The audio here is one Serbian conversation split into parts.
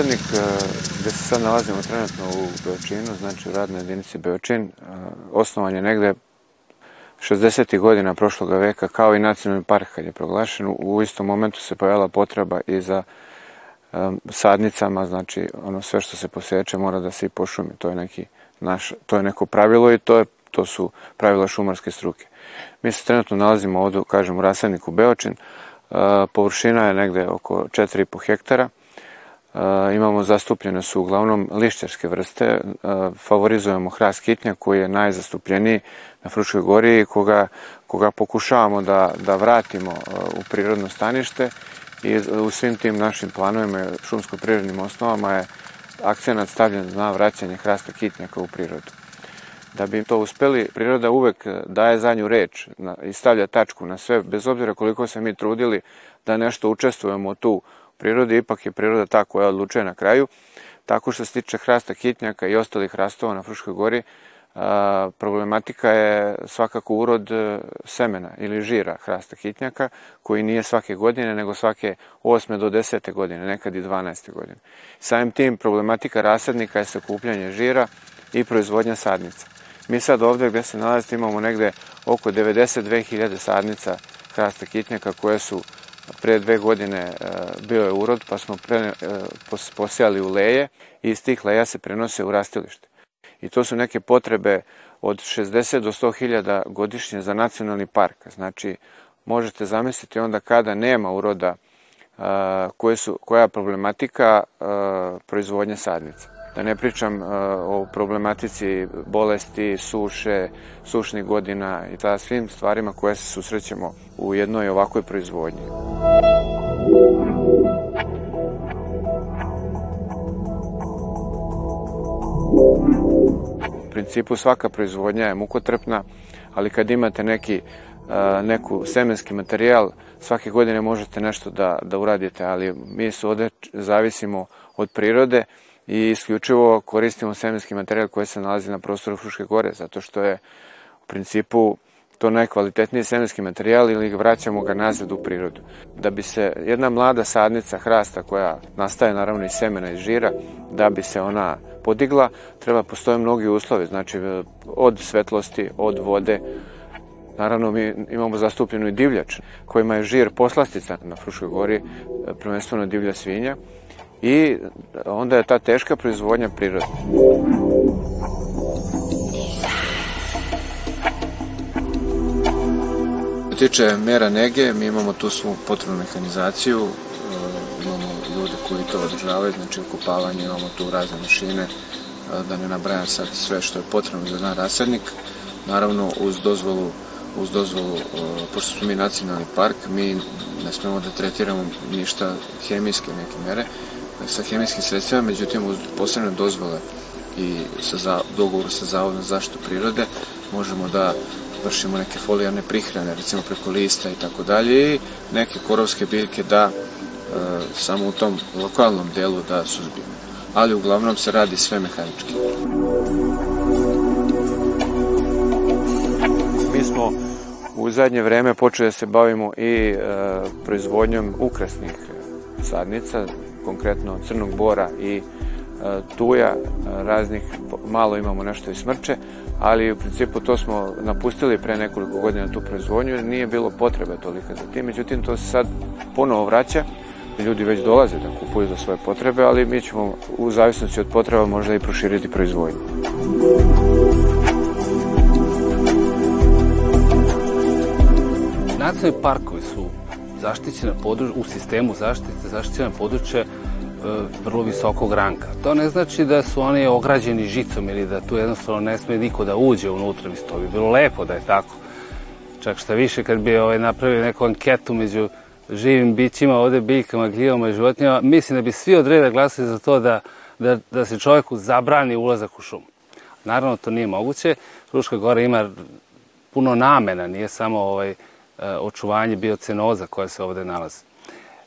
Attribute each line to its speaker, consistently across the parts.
Speaker 1: Rasadnik e, gde se sad nalazimo trenutno u Beočinu, znači u radnoj jedinici Beočin, e, osnovan je negde 60. godina prošlog veka, kao i nacionalni park kad je proglašen, u istom momentu se pojavila potreba i za um, sadnicama, znači ono sve što se poseče mora da se i pošumi, to je neki naš, to je neko pravilo i to, je, to su pravila šumarske struke. Mi se trenutno nalazimo ovdje, kažem, u rasadniku Beočin, površina je negde oko 4,5 hektara, imamo zastupljene su uglavnom lišćarske vrste, favorizujemo hrast kitnja koji je najzastupljeniji na Fruškoj gori i koga, koga pokušavamo da, da vratimo u prirodno stanište i u svim tim našim planovima šumsko-prirodnim osnovama je akcenat stavljen na vraćanje hrasta kitnjaka u prirodu. Da bi to uspeli, priroda uvek daje zadnju reč i stavlja tačku na sve, bez obzira koliko se mi trudili da nešto učestvujemo tu prirodi, ipak je priroda ta koja odlučuje na kraju. Tako što se tiče hrasta kitnjaka i ostalih hrastova na Fruškoj gori, problematika je svakako urod e, semena ili žira hrasta kitnjaka, koji nije svake godine, nego svake 8. do 10. godine, nekad i 12. godine. Samim tim problematika rasadnika je sakupljanje žira i proizvodnja sadnica. Mi sad ovde gde se nalazite imamo negde oko 92.000 sadnica hrasta kitnjaka koje su pre dve godine e, bio je urod, pa smo pre, e, posijali u leje i iz tih leja se prenose u rastilište. I to su neke potrebe od 60 do 100 hiljada godišnje za nacionalni park. Znači, možete zamisliti onda kada nema uroda koje su, koja je problematika proizvodnje sadnica. Da ne pričam o problematici bolesti, suše, sušnih godina i ta svim stvarima koje se susrećemo u jednoj ovakvoj proizvodnji. U principu svaka proizvodnja je mukotrpna, ali kad imate neki, neku semenski materijal, svake godine možete nešto da, da uradite, ali mi se ovde zavisimo od prirode i isključivo koristimo semenski materijal koji se nalazi na prostoru Fruške gore, zato što je u principu to najkvalitetniji semenski materijal ili vraćamo ga nazad u prirodu. Da bi se jedna mlada sadnica hrasta koja nastaje naravno iz semena i žira, da bi se ona podigla, treba postoje mnogi uslovi, znači od svetlosti, od vode, Naravno, mi imamo zastupljenu i divljač, kojima je žir poslastica na Fruškoj gori, prvenstveno divlja svinja, i onda je ta teška proizvodnja prirodna. tiče mera nege, mi imamo tu svu potrebnu mehanizaciju, e, imamo ljude koji to održavaju, znači okupavanje, imamo tu razne mašine, e, da ne nabrajam sad sve što je potrebno za jedan rasadnik. Naravno, uz dozvolu uz dozvolu, e, pošto smo mi nacionalni park, mi ne smemo da tretiramo ništa hemijske neke mere sa hemijskim sredstvima, međutim uz posebne dozvole i sa dogovoru sa Zavodom zaštitu prirode možemo da vršimo neke folijarne prihrane, recimo preko lista i tako dalje i neke korovske biljke da e, samo u tom lokalnom delu da suzbijemo. Ali uglavnom se radi sve mehanički. Mi smo u zadnje vreme počeli da se bavimo i e, proizvodnjom ukrasnih sadnica, konkretno crnog bora i e, tuja, e, raznih, malo imamo nešto i smrče, ali u principu to smo napustili pre nekoliko godina tu proizvodnju nije bilo potrebe tolika za tim. Međutim, to se sad ponovo vraća. Ljudi već dolaze da kupuju za svoje potrebe, ali mi ćemo u zavisnosti od potreba možda i proširiti proizvodnju.
Speaker 2: Nacionalni parkovi su zaštićena područja, u sistemu zaštite zaštićena područja E, vrlo visokog ranka. To ne znači da su oni ograđeni žicom ili da tu jednostavno ne sme niko da uđe unutra, mislim, to bi bilo lepo da je tako. Čak šta više, kad bi ovaj, napravili neku anketu među živim bićima, ovde biljkama, gljivama i životinjama, mislim da bi svi od reda glasili za to da, da, da se čovjeku zabrani ulazak u šumu. Naravno, to nije moguće. Fruška gora ima puno namena, nije samo ovaj, očuvanje biocenoza koja se ovde nalazi.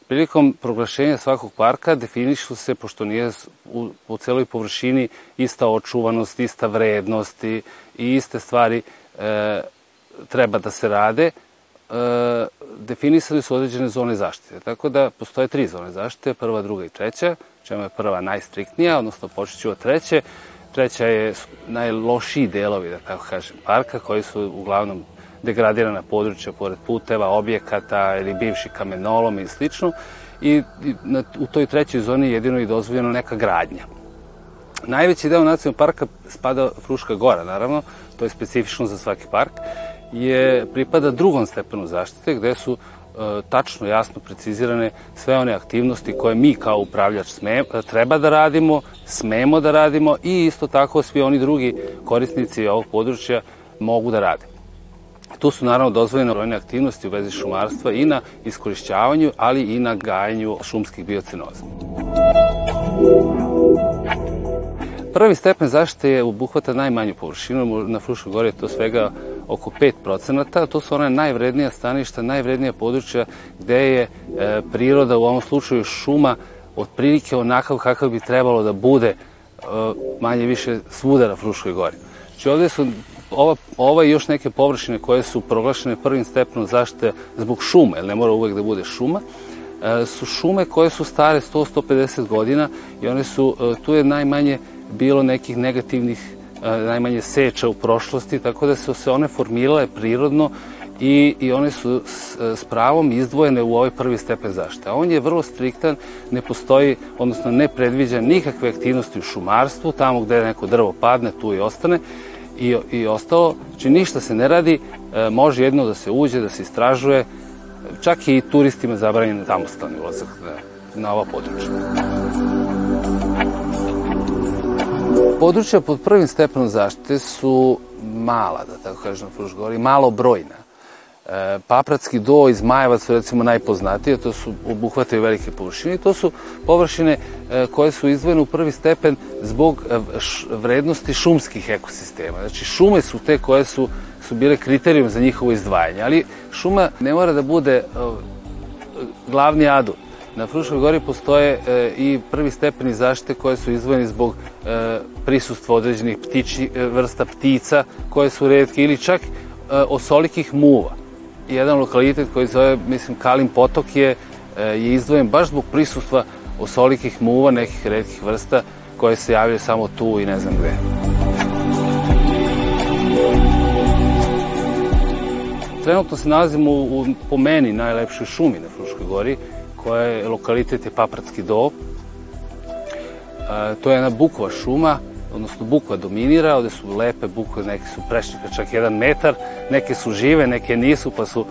Speaker 2: Prilikom proglašenja svakog parka definišu se, pošto nije u, u celoj površini ista očuvanost, ista vrednost i, i iste stvari e, treba da se rade, e, definisali su određene zone zaštite. Tako da postoje tri zone zaštite, prva, druga i treća, čemu je prva najstriktnija, odnosno počet ću od treće. Treća je najlošiji delovi, da tako kažem, parka, koji su uglavnom degradirana područja pored puteva, objekata ili bivši kamenolom i slično. I na, u toj trećoj zoni jedino i dozvoljeno neka gradnja. Najveći deo nacionalnog parka spada Fruška gora, naravno, to je specifično za svaki park, je pripada drugom stepenu zaštite, gde su e, tačno, jasno precizirane sve one aktivnosti koje mi kao upravljač sme, treba da radimo, smemo da radimo i isto tako svi oni drugi korisnici ovog područja mogu da rade. Tu su naravno dozvoljene brojne aktivnosti u vezi šumarstva i na iskorišćavanju, ali i na gajanju šumskih biocenoza. Prvi stepen zaštite je obuhvata najmanju površinu, na Fruškoj gori je to svega oko 5%, to su one najvrednija staništa, najvrednija područja gde je e, priroda, u ovom slučaju šuma, otprilike onakav kakav bi trebalo da bude e, manje više svuda na Fruškoj gori. Znači ovde su ova, ova i još neke površine koje su proglašene prvim stepenom zaštite zbog šume, jer ne mora uvek da bude šuma, e, su šume koje su stare 100-150 godina i one su, e, tu je najmanje bilo nekih negativnih e, najmanje seča u prošlosti, tako da su se one formirale prirodno i, i one su s, s pravom izdvojene u ovaj prvi stepen zaštite. On je vrlo striktan, ne postoji, odnosno ne predviđa nikakve aktivnosti u šumarstvu, tamo gde neko drvo padne, tu i ostane, i, i ostalo. Znači ništa se ne radi, e, može jedno da se uđe, da se istražuje, čak i turistima zabranjen samostalni ulazak na, na ova područja. Područja pod prvim stepenom zaštite su mala, da tako kažem, na malo brojna. E, Papratski do i Zmajevac su recimo najpoznatije, to su obuhvataju velike površine i to su površine e, koje su izdvojene u prvi stepen zbog e, vrednosti šumskih ekosistema. Znači šume su te koje su, su bile kriterijum za njihovo izdvajanje, ali šuma ne mora da bude glavni adut. Na Fruškoj gori postoje e, i prvi stepeni zaštite koje su izdvojeni zbog e, prisustva određenih ptiči, vrsta ptica koje su redke ili čak e, osolikih muva jedan lokalitet koji zove, mislim, Kalim potok je, e, je izdvojen baš zbog prisustva osolikih muva, nekih redkih vrsta koje se javljaju samo tu i ne znam gde. Trenutno se nalazimo u, u po meni, najlepšoj šumi na Fruškoj gori, koja je lokalitet je Papratski do. E, to je jedna bukva šuma, odnosno bukva dominira, ovde su lepe bukve, neke su prešljika čak jedan metar, neke su žive, neke nisu, pa su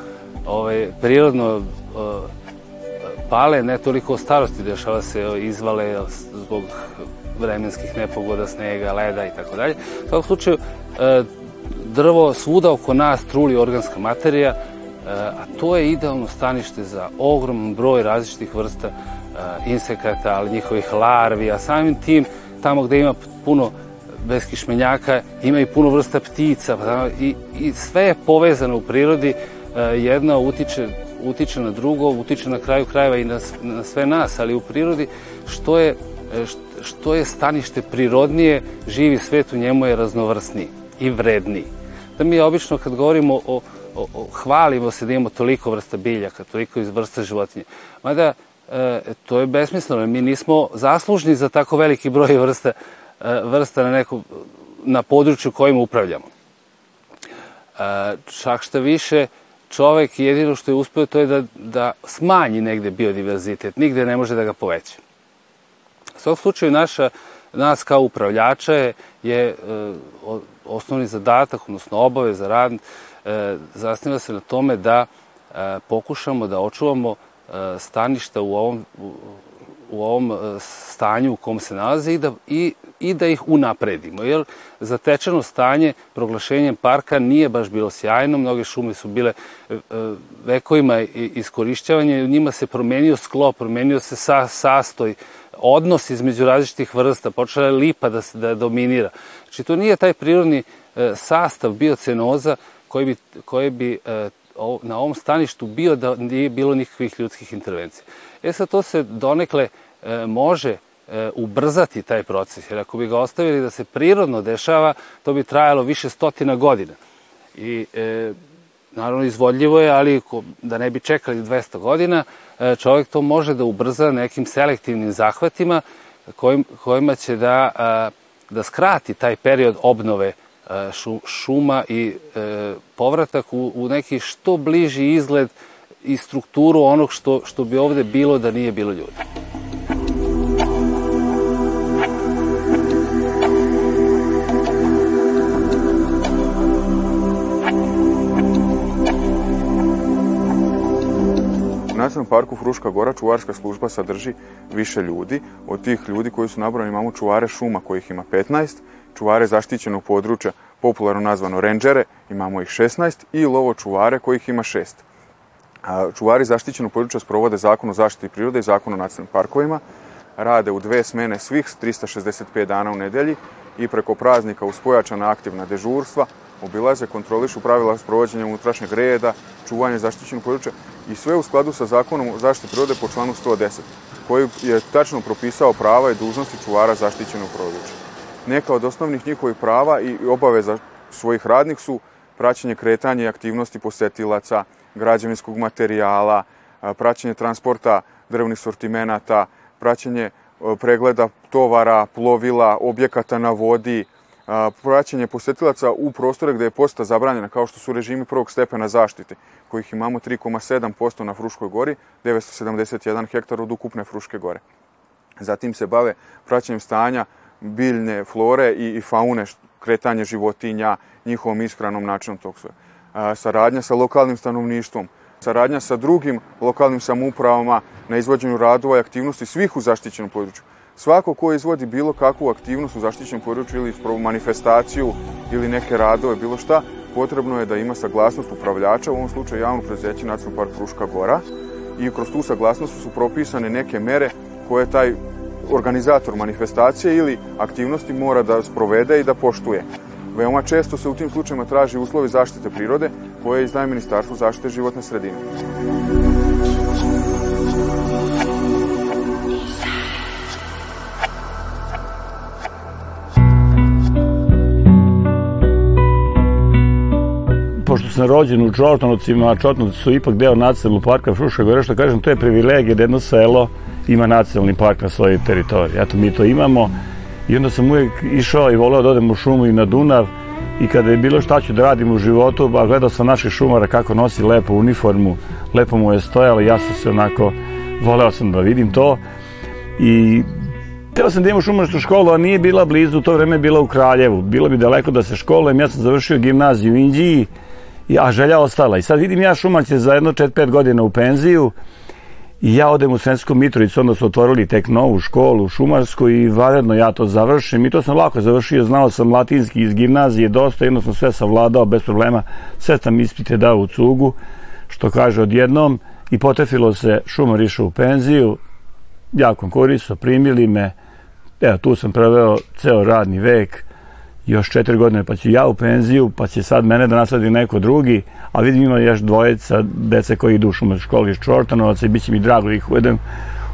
Speaker 2: ovaj, prirodno uh, pale, ne toliko o starosti, dešava se izvale zbog vremenskih nepogoda, snega, leda i tako dalje. U svakom slučaju, uh, drvo svuda oko nas truli organska materija, a to je idealno stanište za ogroman broj različitih vrsta insekata, ali njihovih larvi, a samim tim tamo gde ima puno beskišmenjaka, ima i puno vrsta ptica pa i, i sve je povezano u prirodi, e, jedno utiče, utiče na drugo, utiče na kraju krajeva i na, na sve nas, ali u prirodi što je, e, što je stanište prirodnije, živi svet u njemu je raznovrsniji i vredniji. Da mi obično kad govorimo o, o, o hvalimo se da imamo toliko vrsta biljaka, toliko iz vrsta životinje. Mada e, to je besmisleno, mi nismo zaslužni za tako veliki broj vrsta E, vrsta na, neku, na području kojim upravljamo. E, čak šta više, čovek jedino što je uspeo to je da, da smanji negde biodiverzitet, nigde ne može da ga poveća. U svog slučaju naša, nas kao upravljača je, je osnovni zadatak, odnosno obaveza rad, e, zasniva se na tome da pokušamo da očuvamo staništa u ovom, u, ovom e, stanju u kom se nalaze i da, i, i da ih unapredimo. Jer zatečeno stanje proglašenjem parka nije baš bilo sjajno, mnoge šume su bile e, e, vekovima iskorišćavanje, u njima se promenio sklop, promenio se sa, sastoj, odnos između različitih vrsta, počela je lipa da, da dominira. Znači, to nije taj prirodni sastav biocenoza koji bi, koji bi na ovom staništu bio da nije bilo nikakvih ljudskih intervencija. E sad to se donekle e, može e, ubrzati taj proces, jer ako bi ga ostavili da se prirodno dešava, to bi trajalo više stotina godina. I e, naravno izvodljivo je, ali da ne bi čekali 200 godina, e, čovjek to može da ubrza nekim selektivnim zahvatima kojim, kojima će da, da skrati taj period obnove šuma i povratak u, u neki što bliži izgled i strukturu onog što, što bi ovde bilo da nije bilo ljudi.
Speaker 3: Nacionalnom parku Fruška Gora čuvarska služba sadrži više ljudi. Od tih ljudi koji su nabrani imamo čuvare šuma kojih ima 15, čuvare zaštićenog područja, popularno nazvano renđere, imamo ih 16 i lovo čuvare kojih ima 6. Čuvari zaštićenog područja sprovode zakon o zaštiti prirode i zakon o nacionalnim parkovima, rade u dve smene svih 365 dana u nedelji i preko praznika uz pojačana aktivna dežurstva obilaze, kontrolišu pravila sprovođenja unutrašnjeg reda, čuvanje zaštićenog područja i sve u skladu sa zakonom o zaštiti prirode po članu 110, koji je tačno propisao prava i dužnosti čuvara zaštićenog područja. Neka od osnovnih njihovih prava i obaveza svojih radnih su praćenje kretanja i aktivnosti posetilaca, građevinskog materijala, praćenje transporta drvnih sortimenata, praćenje pregleda tovara, plovila, objekata na vodi, praćenje posetilaca u prostore gde je posta zabranjena, kao što su režimi prvog stepena zaštite, kojih imamo 3,7% na Fruškoj gori, 971 hektar od ukupne Fruške gore. Zatim se bave praćenjem stanja biljne flore i, i faune, kretanje životinja, njihovom ishranom načinom tog sve. Saradnja sa lokalnim stanovništvom, saradnja sa drugim lokalnim samoupravama na izvođenju radova i aktivnosti svih u zaštićenom području. Svako ko izvodi bilo kakvu aktivnost u zaštićenom području ili manifestaciju ili neke radove, bilo šta, potrebno je da ima saglasnost upravljača, u ovom slučaju javno preduzeće Nacionalni park Fruška Gora i kroz tu saglasnost su propisane neke mere koje taj organizator manifestacije ili aktivnosti mora da sprovede i da poštuje. Veoma često se u tim slučajima traži uslovi zaštite prirode koje izdaje Ministarstvo zaštite životne sredine.
Speaker 4: Sam rođen u Čortanovcima, a Čortanovci su ipak deo nacionalnog parka Fruška Gora, što kažem, to je privilegija da jedno selo ima nacionalni park na svojoj teritoriji. Eto, mi to imamo i onda sam uvijek išao i voleo da odem u šumu i na Dunav i kada je bilo šta ću da radim u životu, a gledao sam naših šumara kako nosi lepo uniformu, lepo mu je stojalo, ja sam se onako, voleo sam da vidim to i Teo sam da imam šumarsku školu, a nije bila blizu, u to vreme je bila u Kraljevu. Bilo bi daleko da se školujem, ja sam završio gimnaziju u Indiji, a želja ostala. I sad vidim ja šumarce za jedno 4-5 godina u penziju i ja odem u Sremsku Mitrovicu, onda su otvorili tek novu školu šumarsku i vanredno ja to završim i to sam lako završio, znao sam latinski iz gimnazije dosta, jedno sam sve savladao bez problema, sve sam ispite dao u cugu, što kaže odjednom i potefilo se, šumar išao u penziju, ja konkurisao, primili me, evo tu sam preveo ceo radni vek, još četiri godine pa ću ja u penziju, pa će sad mene da nasledi neko drugi, a vidim ima još dvojeca dece koji idu u školi iz Čortanovaca i bit će mi drago da ih uvedem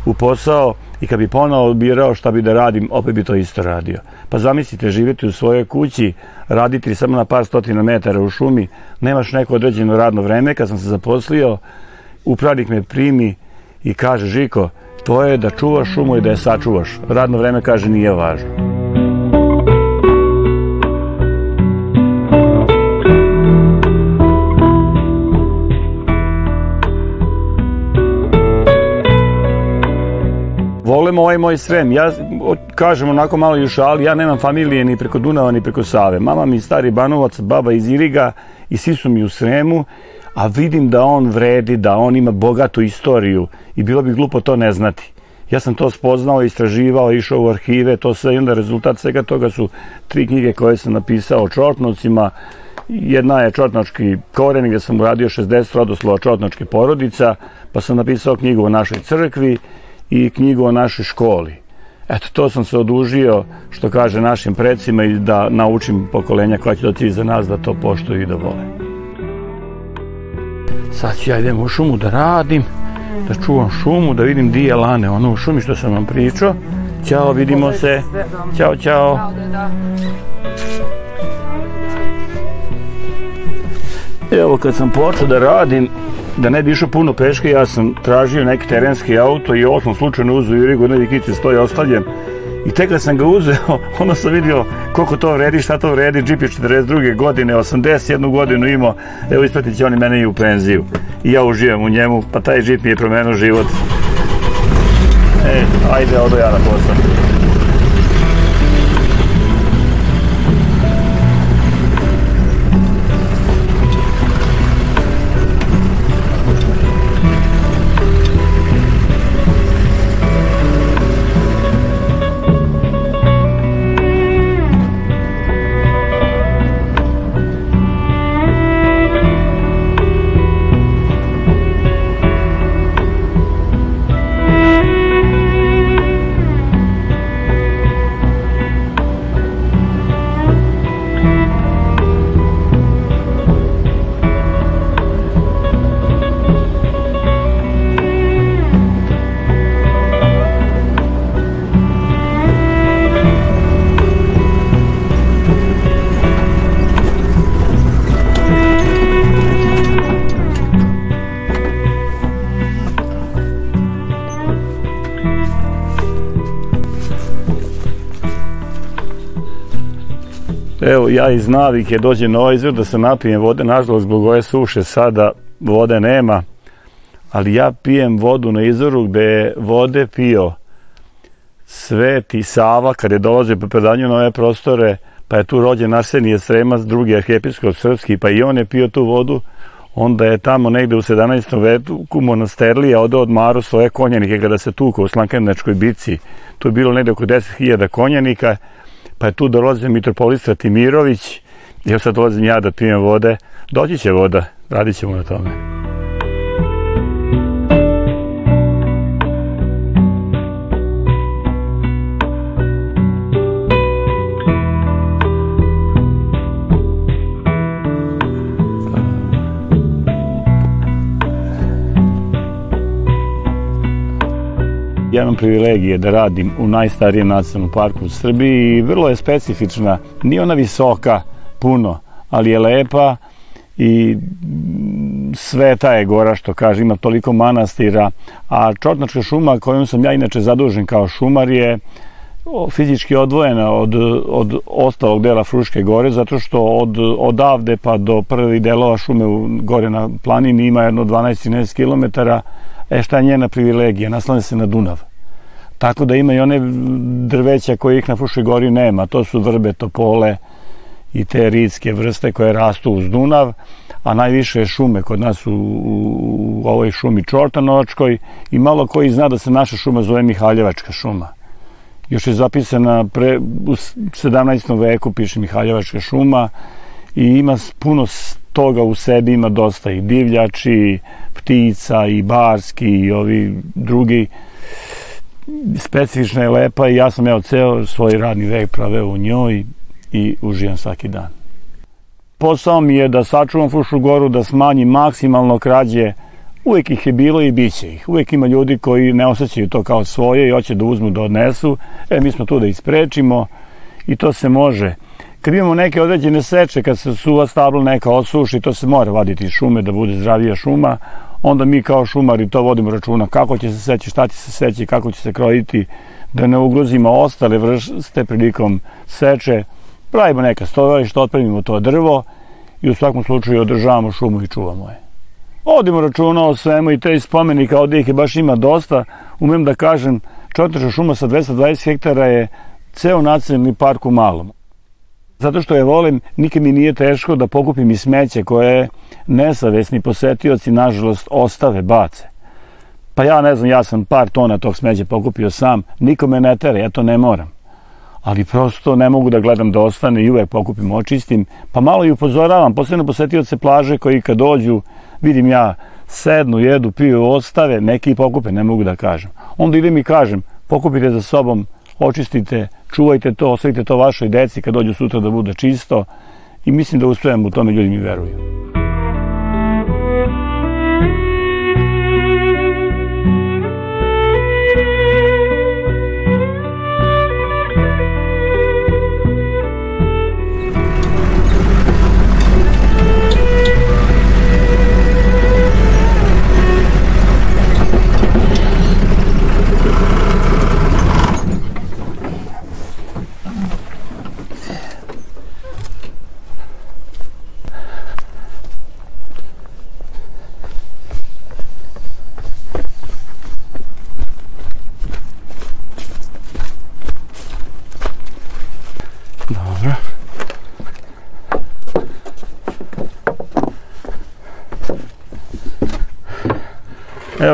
Speaker 4: u posao i kad bi ponovo birao šta bi da radim, opet bi to isto radio. Pa zamislite, živjeti u svojoj kući, raditi samo na par stotina metara u šumi, nemaš neko određeno radno vreme, kad sam se zaposlio, upravnik me primi i kaže, Žiko, to je da čuvaš šumu i da je sačuvaš. Radno vreme, kaže, nije važno. Volimo ovaj moj Srem. Ja kažem onako malo i u šali, ja nemam familije ni preko Dunava ni preko Save. Mama mi stari Banovac, baba iz Iriga i svi su mi u Sremu, a vidim da on vredi, da on ima bogatu istoriju i bilo bi glupo to ne znati. Ja sam to spoznao, istraživao, išao u arhive, to sve i onda rezultat svega toga su tri knjige koje sam napisao o Čortnovcima. Jedna je Čortnočki koren gdje sam uradio 60 rodoslova Čortnočke porodica, pa sam napisao knjigu o našoj crkvi i knjigu o našoj školi. Eto, to sam se odužio, što kaže našim predsima i da naučim pokolenja koja će doći za nas da to poštuju i da vole. Sad ću ja idem u šumu da radim, da čuvam šumu, da vidim di je lane, ono u šumi što sam vam pričao. Ćao, vidimo se. Ćao, čao. Evo, kad sam počeo da radim, da ne bi išao puno peške, ja sam tražio neki terenski auto i ovo sam slučajno uzeo i Irigu, jedne vikice stoji ostavljen. I tek kad sam ga uzeo, onda sam vidio koliko to vredi, šta to vredi. Jeep je 42. godine, 81 godinu imao, evo ispratit će oni mene i u penziju. I ja uživam u njemu, pa taj Jeep mi je promenuo život. E, ajde, odo ja na posao. Evo, ja iz navike dođem na ovaj izvor da se napijem vode, nažalost zbog ove suše sada vode nema, ali ja pijem vodu na izvoru gde je vode pio Sveti Sava kad je dolazio po predanju na ove prostore, pa je tu rođen Arsenije Sremac, drugi arhijepiskop srpski, pa i on je pio tu vodu, onda je tamo negde u 17. veku monasterlija odao od Maru svoje konjanike kada se tuko u Slankenečkoj bici. Tu je bilo negde oko 10.000 konjanika, pa je tu dolazio mitropolit Timirović, evo sad dolazim ja da pijem vode, doći će voda, radit ćemo na tome. Privilegije da radim u najstarijem nacionalnom parku u Srbiji i vrlo je specifična. Nije ona visoka puno, ali je lepa i sveta je gora što kaže, ima toliko manastira, a Čotnačka šuma kojom sam ja inače zadužen kao šumar je fizički odvojena od, od ostalog dela Fruške gore, zato što od, odavde pa do prvih delova šume u, gore na planini ima jedno 12-13 km, E šta je njena privilegija? Naslane se na Dunav. Tako da ima i one drveća koje ih na Frušoj gori nema. To su vrbe, topole i te ritske vrste koje rastu uz Dunav, a najviše šume kod nas u, u, u ovoj šumi Čortanovačkoj i malo koji zna da se naša šuma zove Mihaljevačka šuma. Još je zapisana pre, u 17. veku, piše Mihaljevačka šuma i ima puno toga u sebi, ima dosta i divljači, ptica i barski i ovi drugi specifična je lepa i ja sam evo ceo svoj radni vek praveo u njoj i uživam svaki dan. Posao mi je da sačuvam Frušu goru, da smanjim maksimalno krađe, uvek ih je bilo i bit će ih. Uvek ima ljudi koji ne osjećaju to kao svoje i hoće da uzmu, da odnesu. E, mi smo tu da isprečimo i to se može. Kad imamo neke određene seče, kad se suva stablo neka osuši, to se mora vaditi iz šume da bude zdravija šuma, onda mi kao šumari to vodimo računa kako će se seći, šta će se seći, kako će se krojiti, da ne ugrozimo ostale vrste prilikom seče. Pravimo neka stojališta, otpremimo to drvo i u svakom slučaju održavamo šumu i čuvamo je. Vodimo računa o svemu i te spomenika, ovdje ih je baš ima dosta. Umem da kažem, Čotrša šuma sa 220 hektara je ceo nacionalni park u malom. Zato što je volim, nikad mi nije teško da pokupim i smeće koje nesavesni posetioci, nažalost, ostave, bace. Pa ja ne znam, ja sam par tona tog smeća pokupio sam, nikome ne tere, ja to ne moram. Ali prosto ne mogu da gledam da ostane i uvek pokupim, očistim, pa malo i upozoravam, posebno posetioce plaže koji kad dođu, vidim ja, sednu, jedu, piju, ostave, neki pokupe, ne mogu da kažem. Onda idem i kažem, pokupite za sobom, očistite, čuvajte to, ostavite to vašoj deci kad dođu sutra da bude čisto i mislim da uspejem u tome, ljudi mi veruju.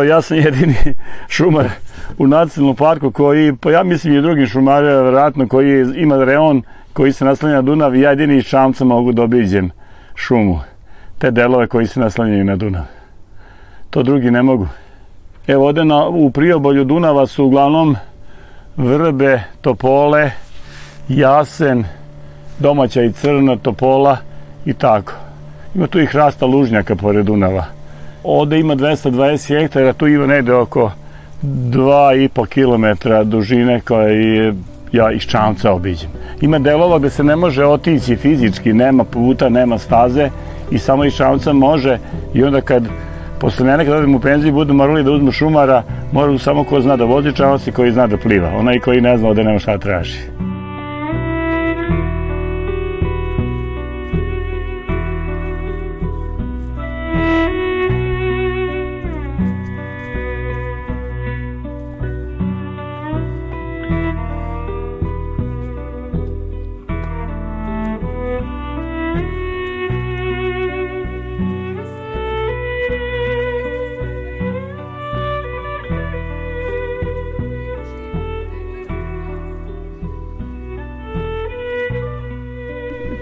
Speaker 4: Evo, ja sam jedini šumar u nacionalnom parku koji, pa ja mislim i drugim šumarima, vjerojatno, koji ima reon koji se naslanja na Dunav i ja jedini iz Čamca mogu da obiđem šumu. Te delove koji se naslanjaju na Dunav. To drugi ne mogu. Evo, ovde na, u priobolju Dunava su uglavnom vrbe, topole, jasen, domaća i crna, topola i tako. Ima tu i hrasta lužnjaka pored Dunava. Ovde ima 220 hektara, tu ima negde oko 2,5 km dužine koje ja iz Čamca obiđem. Ima delova gde se ne može otići fizički, nema puta, nema staze i samo iz Čamca može i onda kad posle mene kad odem u penziju budu morali da uzmu šumara, moraju samo ko zna da vozi čamac i koji zna da pliva. Onaj koji ne zna ovde nema šta traži.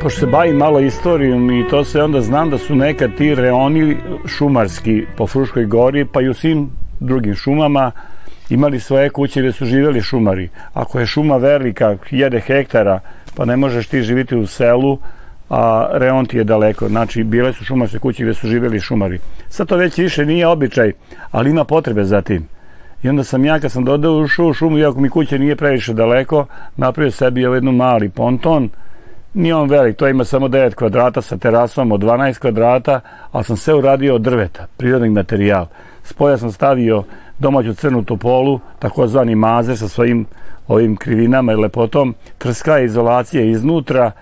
Speaker 4: Pošto se bavim malo istorijom i to se onda znam da su nekad ti reoni šumarski po Fruškoj gori pa i u svim drugim šumama imali svoje kuće gde su živeli šumari. Ako je šuma velika, hiljade hektara, pa ne možeš ti živiti u selu, a reon ti je daleko. Znači, bile su šumarske kuće gde su živeli šumari. Sad to već više nije običaj, ali ima potrebe za tim. I onda sam ja, kad sam dodao u šumu, iako mi kuća nije previše daleko, napravio sebi ovaj jednu mali ponton, Nije on velik, to ima samo 9 kvadrata sa terasom od 12 kvadrata, ali sam sve uradio od drveta, prirodni materijal. Spoja sam stavio domaću crnu topolu, takozvani mazer sa svojim ovim krivinama i lepotom, krska je izolacija iznutra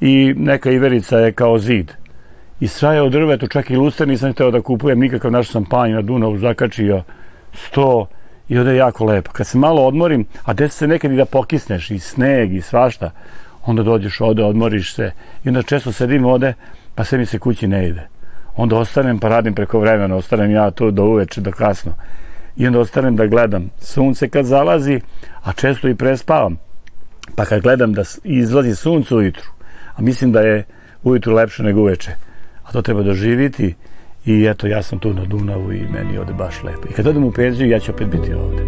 Speaker 4: i neka iverica je kao zid. I sve je od drvetu, čak i luster nisam hteo da kupujem nikakav, našao sam panj na Dunavu, zakačio sto i ovde je jako lepo. Kad se malo odmorim, a desi se nekad i da pokisneš, i sneg, i svašta, onda dođeš ovde, odmoriš se i onda često sedim ovde, pa sve mi se kući ne ide. Onda ostanem pa radim preko vremena, ostanem ja tu do uveče, do kasno. I onda ostanem da gledam sunce kad zalazi, a često i prespavam. Pa kad gledam da izlazi sunce ujutru, a mislim da je ujutru lepše nego uveče, a to treba doživiti i eto ja sam tu na Dunavu i meni je ovde baš lepo. I kad odem u penziju ja ću opet biti ovde.